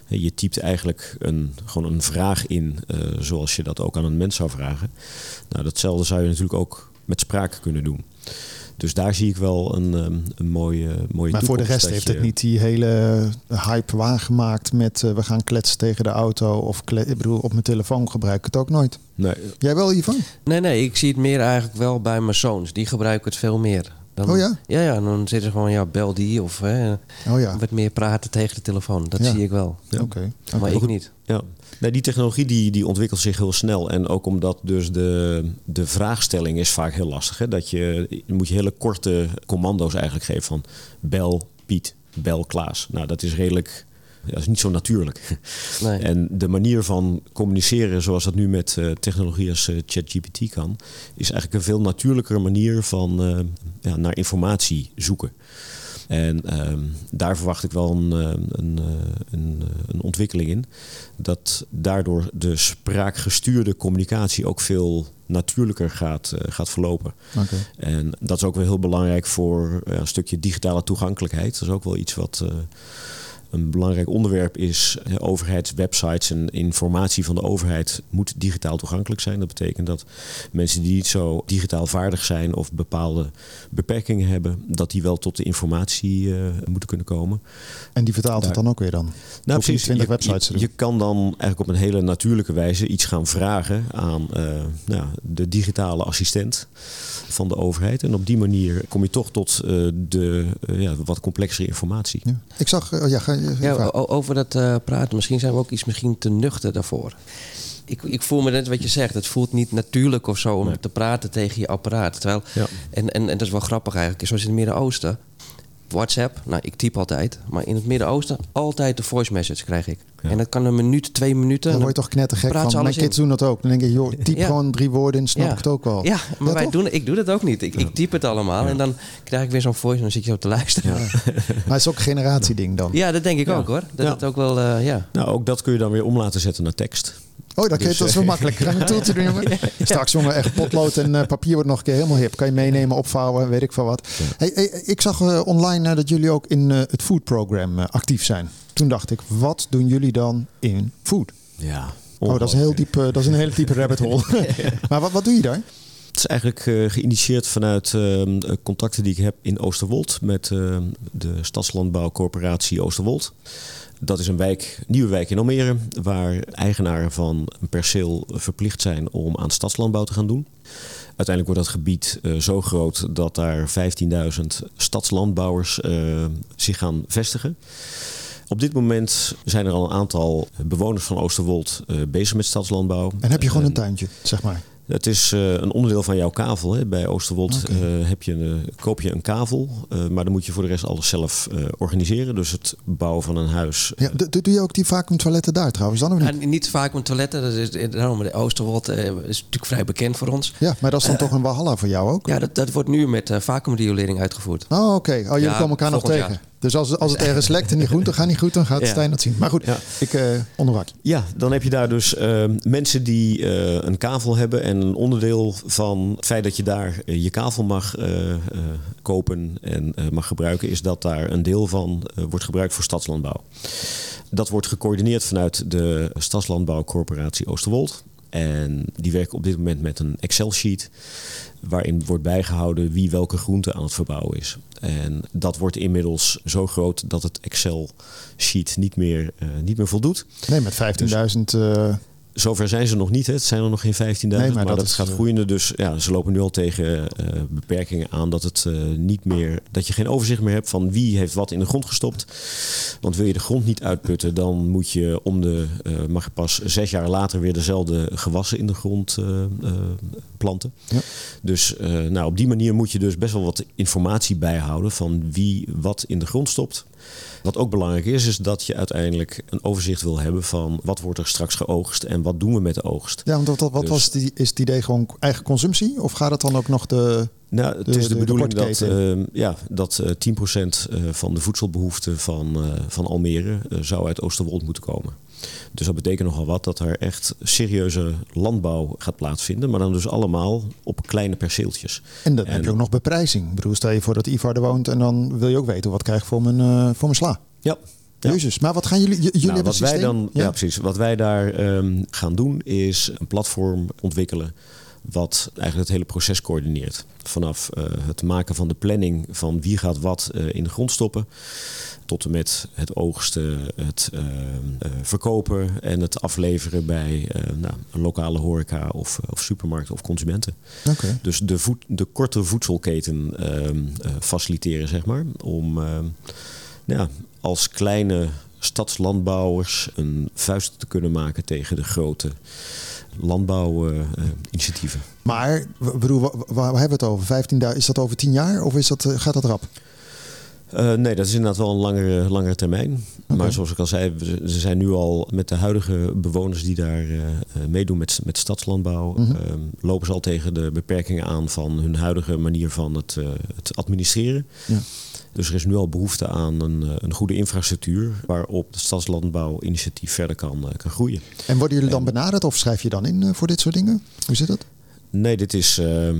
je typt eigenlijk een, gewoon een vraag in zoals je dat ook aan een mens zou vragen. Nou, datzelfde zou je natuurlijk ook met spraak kunnen doen. Dus daar zie ik wel een, ehm, een mooie, mooie Maar voor de rest heeft je- het niet die hele hype waargemaakt met eh, we gaan kletsen tegen de auto. Of ik bedoel, op mijn telefoon gebruik ik het ook nooit. Nee, Jij wel, Ivan? Nee, nee, ik zie het meer eigenlijk wel bij mijn zoons. Die gebruiken het veel meer. Dan, Oh ja? Ja, ja, dan zitten ze gewoon, ja, bel die of hè, Oh ja, wat meer praten tegen de telefoon. Dat Ja. zie ik wel. Ja. oké. Maar ik niet. Ja, nee, die technologie die, die ontwikkelt zich heel snel. En ook omdat dus de, de vraagstelling is vaak heel lastig. Hè? Dat je, moet je hele korte commando's eigenlijk geven van bel Piet, bel Klaas. Nou, dat is redelijk, dat is niet zo natuurlijk. Nee. En de manier van communiceren zoals dat nu met eh, technologie als eh, ChatGPT kan, is eigenlijk een veel natuurlijkere manier van eh, ja, naar informatie zoeken. En ehm, daar verwacht ik wel een, een, een, een ontwikkeling in. Dat daardoor de spraakgestuurde communicatie ook veel natuurlijker gaat, gaat verlopen. En dat is ook wel heel belangrijk voor ja, een stukje digitale toegankelijkheid. Dat is ook wel iets wat een belangrijk onderwerp is. Eh, overheidswebsites en informatie van de overheid moet digitaal toegankelijk zijn. Dat betekent dat mensen die niet zo digitaal vaardig zijn of bepaalde beperkingen hebben, dat die wel tot de informatie eh, moeten kunnen komen. En die vertaalt het dan ook weer dan? Nou, precies. 20 Je, websites te je, kan dan eigenlijk op een hele natuurlijke wijze iets gaan vragen aan eh, nou, de digitale assistent van de overheid. En op die manier kom je toch tot de ja, wat complexere informatie. Ja. Ik zag, ja, ga Ja, over dat eh, praten, misschien zijn we ook iets misschien te nuchter daarvoor. Ik, ik voel me net wat je zegt. Het voelt niet natuurlijk of zo om Nee. te praten tegen je apparaat. Terwijl, Ja. en, en, en dat is wel grappig eigenlijk. Zoals in het Midden-Oosten. WhatsApp, nou ik typ altijd. Maar in het Midden-Oosten altijd de voice message krijg ik. Ja. En dat kan een minuut, twee minuten. Dan word je toch knettergek van. Mijn kids doen dat ook. Dan denk ik, joh, typ Ja. gewoon drie woorden in, snap Ja. ik het ook wel. Ja, maar Ja, wij toch? doen, ik doe dat ook niet. Ik, ik typ het allemaal en dan krijg ik weer zo'n voice en dan zit je zo te luisteren. Ja, Maar het is ook een generatieding dan. dat denk ik Ja. ook hoor. Dat Ja. het ook wel, eh, ja. Nou, ook dat kun je dan weer om laten zetten naar tekst. Oh, dat, Dus, dat is wel eh, makkelijk. Ga een toeltje doen, jongen. Straks, jongen, echt potlood en eh, papier wordt nog een keer helemaal hip. Kan je meenemen, opvouwen, weet ik veel wat. Hey, hey, ik zag eh, online dat jullie ook in het food program actief zijn. Toen dacht ik, wat doen jullie dan in food? Ja. Oh, dat is, een heel diep, dat is een hele diepe rabbit hole. maar wat, wat doe je daar? Het is eigenlijk eh, geïnitieerd vanuit ehm, eh, contacten die ik heb in Oosterwold met ehm, de Stadslandbouwcorporatie Oosterwold. Dat is een wijk, nieuwe wijk in Almere, waar eigenaren van een perceel verplicht zijn om aan stadslandbouw te gaan doen. Uiteindelijk wordt dat gebied eh, zo groot dat daar 15.000 stadslandbouwers eh, zich gaan vestigen. Op dit moment zijn er al een aantal bewoners van Oosterwold bezig met stadslandbouw. En heb je gewoon een En- tuintje, zeg maar. Het is eh, een onderdeel van jouw kavel. Hè. Bij Oosterwold eh, heb je een, koop je een kavel, eh, maar dan moet je voor de rest alles zelf eh, organiseren. Dus het bouwen van een huis. Ja, do- doe je ook die vacuumtoiletten daar trouwens dan of niet? En niet vaak met toiletten. Dat is, daarom de Oosterwold is natuurlijk vrij bekend voor ons. Ja, maar dat is dan toch een walhalla voor jou ook? Ja, dat, dat wordt nu met uh, vacuümriolering uitgevoerd. Oh, oké. Oh, jullie Ja, komen elkaar nog tegen. jaar. Dus als, als het ergens lekt en niet goed, dan gaat niet goed, dan gaat Ja. Stijn dat zien. Maar goed, Ja. ik onderwak. Ja, dan heb je daar dus eh, mensen die eh, een kavel hebben. En een onderdeel van het feit dat je daar je kavel mag kopen en mag gebruiken, is dat daar een deel van wordt gebruikt voor stadslandbouw. Dat wordt gecoördineerd vanuit de Stadslandbouwcorporatie Oosterwold. En die werken op dit moment met een Excel-sheet. Waarin wordt bijgehouden wie welke groente aan het verbouwen is. En dat wordt inmiddels zo groot dat het Excel-sheet niet meer, eh, niet meer voldoet. Nee, met 15.000. eh, Zover zijn ze nog niet. Hè. Het zijn er nog geen 15.000. Nee, maar maar, dat dat, is, gaat eh, groeiende. Dus ja, ze lopen nu al tegen eh, beperkingen aan dat het eh, niet meer. dat je geen overzicht meer hebt van wie heeft wat in de grond gestopt. Want wil je de grond niet uitputten, dan moet je om de. mag je pas zes jaar later weer dezelfde gewassen in de grond planten. Ja. Dus nou, op die manier moet je dus best wel wat informatie bijhouden van wie wat in de grond stopt. Wat ook belangrijk is, is dat je uiteindelijk een overzicht wil hebben van wat wordt er straks geoogst en wat doen we met de oogst. ja, want wat, wat Dus- was die, is het idee gewoon eigen consumptie? Of gaat het dan ook nog de... Nou, het De- is de- de, de bedoeling dat, kortketen. eh, ja, dat eh 10% eh, van de voedselbehoeften van, eh, van Almere eh, zou uit Oosterwold moeten komen. Dus dat betekent nogal wat dat er echt serieuze landbouw gaat plaatsvinden. Maar dan dus allemaal op kleine perceeltjes. En dan En- heb je ook nog beprijzing. Ik bedoel, stel je voor dat Ivar er woont en dan wil je ook weten wat krijg ik voor mijn, eh, voor mijn sla. Ja. Ja. Jezus, maar wat gaan jullie... Jullie Nou, hebben wat wij dan, ja? precies. Wat wij daar ehm, gaan doen is een platform ontwikkelen wat eigenlijk het hele proces coördineert. Vanaf eh, het maken van de planning van wie gaat wat eh, in de grond stoppen, tot en met het oogsten, het eh, verkopen en het afleveren bij nou, een lokale horeca of, of supermarkt of consumenten. Dus de, de korte voedselketen ehm, eh, faciliteren, zeg maar. Om ehm, ja, als kleine stadslandbouwers een vuist te kunnen maken tegen de grote landbouwinitiatieven. Maar, w- bedoel, wa- wa- waar, hebben we het over? 15.000, is dat over 10 jaar of is dat, eh, gaat dat rap? Eh, nee, dat is inderdaad wel een langere, langere termijn. Maar zoals ik al zei, ze zijn nu al met de huidige bewoners die daar eh, eh, meedoen met, met stadslandbouw, Mhm. eh, lopen ze al tegen de beperkingen aan van hun huidige manier van het, het administreren. Ja. Dus er is nu al behoefte aan een, een goede infrastructuur waarop het stadslandbouwinitiatief verder kan, kan groeien. En worden jullie dan benaderd of schrijf je dan in voor dit soort dingen? Hoe zit dat? Nee, dit is eh, eh,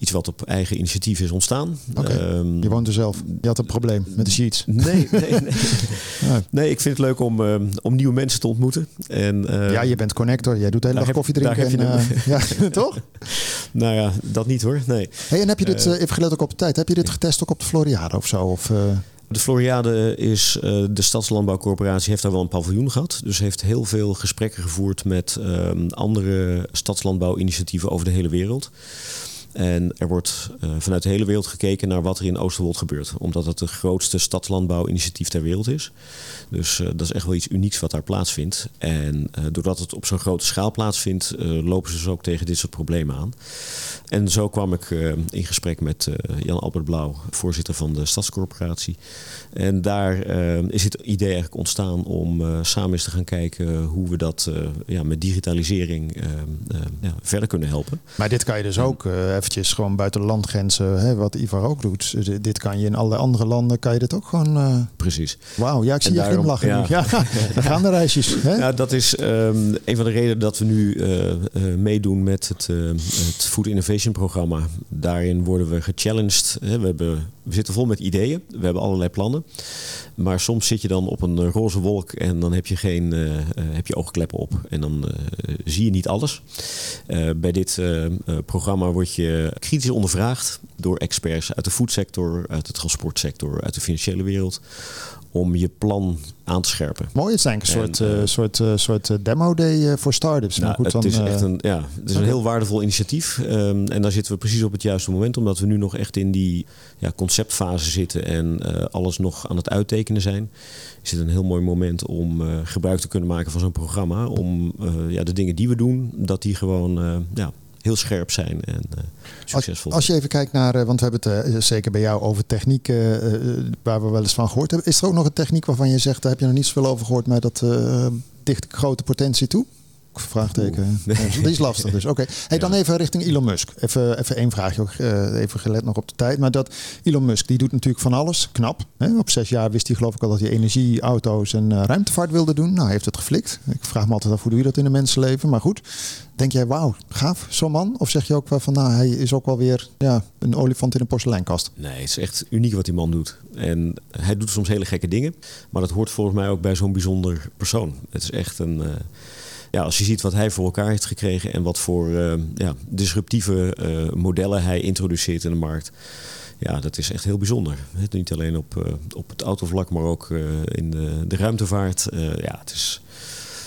iets wat op eigen initiatief is ontstaan. Ehm, Je woont er zelf. Je had een probleem met de sheets. Nee, nee, nee. Nee, ik vind het leuk om, eh, om nieuwe mensen te ontmoeten. En, eh, Ja, je bent connector. Jij doet de hele dag heb- koffie drinken. daar heb En, je eh, ja, toch? Nou ja, dat niet hoor. Nee. Hey, en heb je dit, eh, even gelet ook op de tijd, heb je dit getest ook op de Floriade of zo? Of, eh, De Floriade is, eh, de Stadslandbouwcorporatie heeft daar wel een paviljoen gehad. Dus heeft heel veel gesprekken gevoerd met ehm, andere stadslandbouwinitiatieven over de hele wereld. En er wordt eh, vanuit de hele wereld gekeken naar wat er in Oosterwold gebeurt. Omdat het de grootste stadslandbouwinitiatief ter wereld is. Dus eh, dat is echt wel iets unieks wat daar plaatsvindt. En eh, doordat het op zo'n grote schaal plaatsvindt, lopen ze dus ook tegen dit soort problemen aan. En zo kwam ik in gesprek met Jan Albert Blauw, voorzitter van de Stadscorporatie. En daar is het idee eigenlijk ontstaan om samen eens te gaan kijken hoe we dat ja, met digitalisering ja, verder kunnen helpen. maar dit kan je dus ook, eventjes gewoon buiten landgrenzen, hè, wat Ivar ook doet. D- dit kan je in allerlei andere landen, kan je dit ook gewoon... eh, Precies. Wauw, ja, ik zie En je daarom- glimlachen ja. nu. Ja, daar gaan de reisjes. Hè? Ja, dat is ehm, een van de redenen dat we nu eh, eh, meedoen met het, het Food Innovation programma. Daarin worden we gechallenged. Hè. We, hebben, we zitten vol met ideeën. We hebben allerlei plannen. Maar soms zit je dan op een eh, roze wolk en dan heb je, geen, eh, eh, heb je oogkleppen op. En dan zie je niet alles. Bij dit programma word je kritisch ondervraagd door experts uit de foodsector, uit de transportsector, uit de financiële wereld. Om je plan aan te scherpen. Mooi, het is eigenlijk een En, soort, eh, eh, soort, eh, soort demo day voor startups. Nou, maar goed, het dan, is echt een, ja, het is een heel waardevol initiatief. Ehm, en daar zitten we precies op het juiste moment, omdat we nu nog echt in die ja, conceptfase zitten en alles nog aan het uittekenen zijn. Is het een heel mooi moment om gebruik te kunnen maken van zo'n programma. Om ja, de dingen die we doen, dat die gewoon ja, heel scherp zijn en eh, succesvol. Als je even kijkt naar, eh, want we hebben het eh, zeker bij jou over techniek, waar we wel eens van gehoord hebben. Is er ook nog een techniek waarvan je zegt, daar heb je nog niet zoveel over gehoord, maar dat dicht grote potentie toe? Vraagteken. Ja, Die is lastig dus. Oké. Hey, dan even richting Elon Musk. Even, even één vraagje. ook, eh, even gelet nog op de tijd. Maar dat Elon Musk, die doet natuurlijk van alles. Knap. Hè? Op zes jaar wist hij geloof ik al dat hij energie, auto's en eh, ruimtevaart wilde doen. Nou, hij heeft het geflikt. Ik vraag me altijd af, hoe doe je dat in een mensenleven? Maar goed. Denk jij, wauw, gaaf, zo'n man? Of zeg je ook wel van, nou, hij is ook wel weer ja, een olifant in een porseleinkast? Nee, het is echt uniek wat die man doet. En hij doet soms hele gekke dingen. Maar dat hoort volgens mij ook bij zo'n bijzonder persoon. Het is echt een. eh, ja, als je ziet wat hij voor elkaar heeft gekregen en wat voor eh, ja, disruptieve eh, modellen hij introduceert in de markt. Ja, dat is echt heel bijzonder. Het, niet alleen op, eh, op het autovlak, maar ook in de, de ruimtevaart. Ja, het is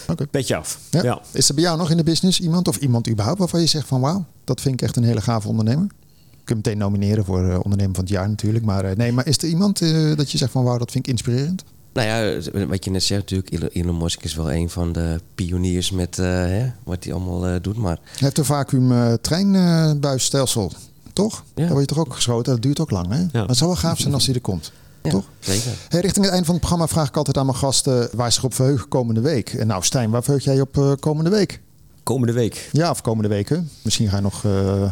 Oké. petje af. Ja. Ja. Is er bij jou nog in de business iemand of iemand überhaupt waarvan je zegt van, wauw, dat vind ik echt een hele gave ondernemer? Je kunt meteen nomineren voor ondernemer van het jaar natuurlijk. Maar nee, maar is er iemand dat je zegt van, wauw, dat vind ik inspirerend? Nou ja, wat je net zegt natuurlijk, Elon- Musk is wel een van de pioniers met eh, hè, wat hij allemaal eh, doet. Maar Hij heeft een vacuüm eh, treinbuisstelsel, toch? Ja. Daar word je toch ook geschoten? Dat duurt ook lang, hè? Maar het zou wel gaaf zijn als hij er komt. ja, Toch? zeker. Hey, richting het eind van het programma vraag ik altijd aan mijn gasten waar ze zich op verheugen komende week. En nou, Stijn, waar verheug jij je op eh, komende week? Komende week. Ja, of komende weken. Misschien ga je nog eh,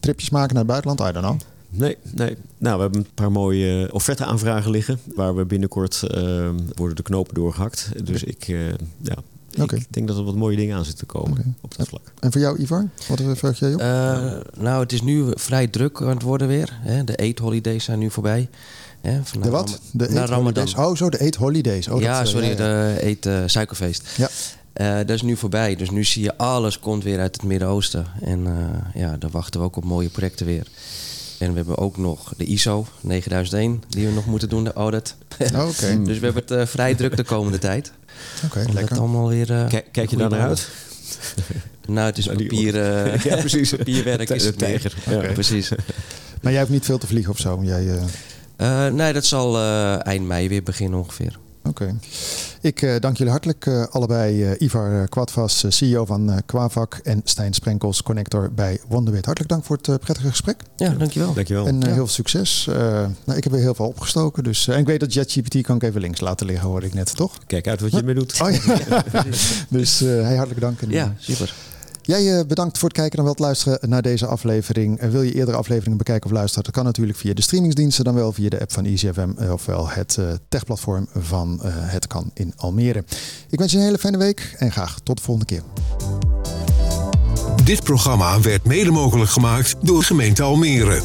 tripjes maken naar het buitenland, I don't know. Nee, nee. Nou, we hebben een paar mooie offerte-aanvragen liggen. Waar we binnenkort eh, worden de knopen doorgehakt. Dus ik, eh, ja, ik denk dat er wat mooie dingen aan zitten te komen op dat vlak. En voor jou, Ivar? Wat verheug jij op? Eh, nou, het is nu vrij druk aan het worden weer. Hè. De eat holidays zijn nu voorbij. Hè, van de wat? De naar Eat Ramadan. Holidays. Oh, zo, de Eat Holidays. Oh, ja, dat, eh, sorry, ja. de eet eh, suikerfeest. Ja. Eh, dat is nu voorbij. Dus nu zie je alles komt weer uit het Midden-Oosten. En eh, ja, daar wachten we ook op mooie projecten weer. En we hebben ook nog de ISO 9001 die we nog moeten doen, de audit. Oh, Oké, dus we hebben het eh, vrij druk de komende tijd. Oké, lekker. allemaal weer... eh, Kijk, kijk je daar naar uit? Nou, het is Nou, die- papier, eh, Ja, precies. papierwerk is het meer. Ja, precies. Maar jij hebt niet veel te vliegen of zo? Jij, eh, Eh, nee, dat zal eh, eind mei weer beginnen ongeveer. Oké. Ik eh, dank jullie hartelijk eh, allebei. eh, Ivar Kwadvas, CEO van eh Quavac en Stijn Sprenkels, connector bij Wonderwit. Hartelijk dank voor het prettige gesprek. Ja, dankjewel. Dankjewel. En Ja. heel veel succes. Eh, nou, ik heb weer heel veel opgestoken. Dus, eh, en ik weet dat JetGPT kan ik even links laten liggen, hoor ik net, toch? Kijk uit wat je ermee doet. Oh, ja. dus eh, hey, hartelijk dank. En, Ja, super. Jij eh, bedankt voor het kijken en wel het luisteren naar deze aflevering. En wil je eerdere afleveringen bekijken of luisteren? Dat kan natuurlijk via de streamingsdiensten, dan wel via de app van EasyFM, eh, ofwel het eh, techplatform van eh, Het Kan in Almere. Ik wens je een hele fijne week en graag tot de volgende keer. Dit programma werd mede mogelijk gemaakt door gemeente Almere.